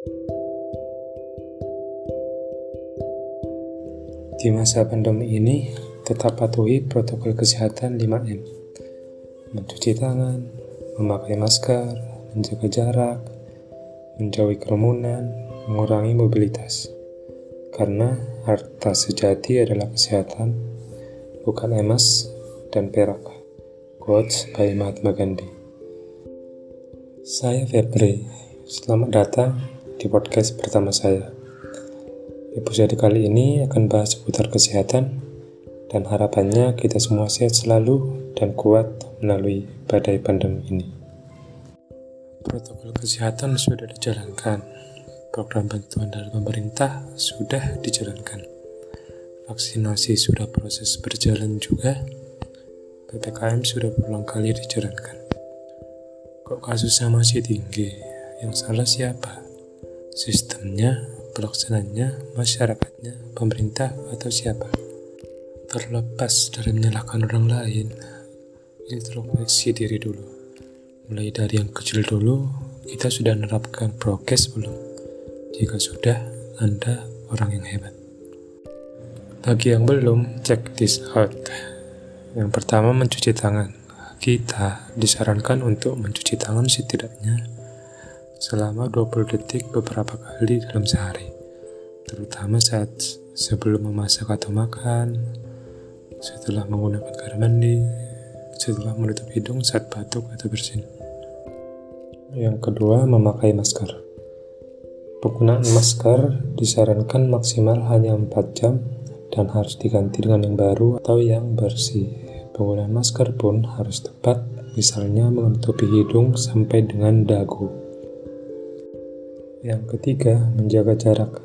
Di masa pandemi ini, tetap patuhi protokol kesehatan 5M. Mencuci tangan, memakai masker, menjaga jarak, menjauhi kerumunan, mengurangi mobilitas. Karena harta sejati adalah kesehatan, bukan emas dan perak. Quotes by Mahatma Gandhi. Saya Febri, selamat datang di podcast pertama saya. Episode kali ini akan bahas seputar kesehatan dan harapannya kita semua sehat selalu dan kuat melalui badai pandemi ini. Protokol kesehatan sudah dijalankan, program bantuan dari pemerintah sudah dijalankan, vaksinasi sudah proses berjalan juga, PPKM sudah berulang kali dijalankan. Kok kasusnya masih tinggi? Yang salah siapa? Sistemnya pelaksananya, masyarakatnya, pemerintah, atau siapa. Terlepas dari menyalahkan orang lain, introspeksi diri dulu. Mulai dari yang kecil dulu, kita sudah menerapkan prokes belum? Jika sudah, Anda orang yang hebat. Bagi yang belum, check this out. Yang pertama, mencuci tangan. Kita disarankan untuk mencuci tangan setidaknya selama 20 detik beberapa kali dalam sehari, terutama saat sebelum memasak atau makan, setelah menggunakan air mandi, setelah menutup hidung saat batuk atau bersin. Yang kedua, memakai masker. Penggunaan masker disarankan maksimal hanya 4 jam dan harus diganti dengan yang baru atau yang bersih. Penggunaan masker pun harus tepat, misalnya menutupi hidung sampai dengan dagu. Yang ketiga, menjaga jarak.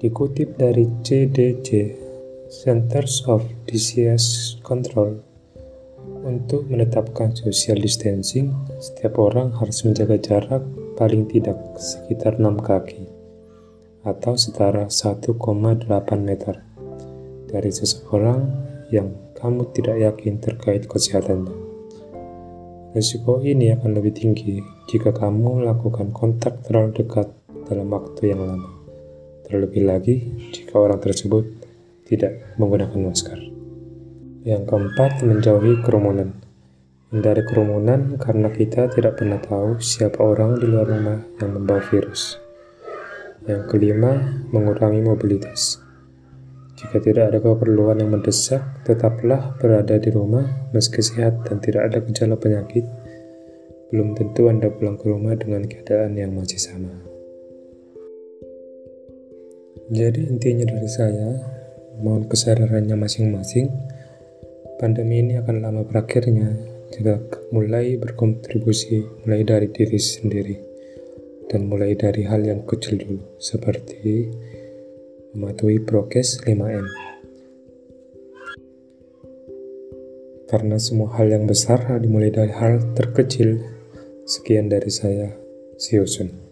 Dikutip dari CDC, Centers of Disease Control, untuk menetapkan social distancing, setiap orang harus menjaga jarak paling tidak sekitar 6 kaki atau setara 1,8 meter dari seseorang yang kamu tidak yakin terkait kesehatannya. Risiko ini akan lebih tinggi jika kamu melakukan kontak terlalu dekat dalam waktu yang lama. Terlebih lagi jika orang tersebut tidak menggunakan masker. Yang keempat, menjauhi kerumunan. Hindari kerumunan karena kita tidak pernah tahu siapa orang di luar rumah yang membawa virus. Yang kelima, mengurangi mobilitas. Jika tidak ada keperluan yang mendesak, tetaplah berada di rumah meski sehat dan tidak ada gejala penyakit. Belum tentu Anda pulang ke rumah dengan keadaan yang masih sama. Jadi intinya dari saya, mohon kesadarannya masing-masing. Pandemi ini akan lama berakhirnya jika mulai berkontribusi mulai dari diri sendiri dan mulai dari hal yang kecil dulu seperti mematuhi prokes 5M. Karena semua hal yang besar dimulai dari hal terkecil. Sekian dari saya. See you soon.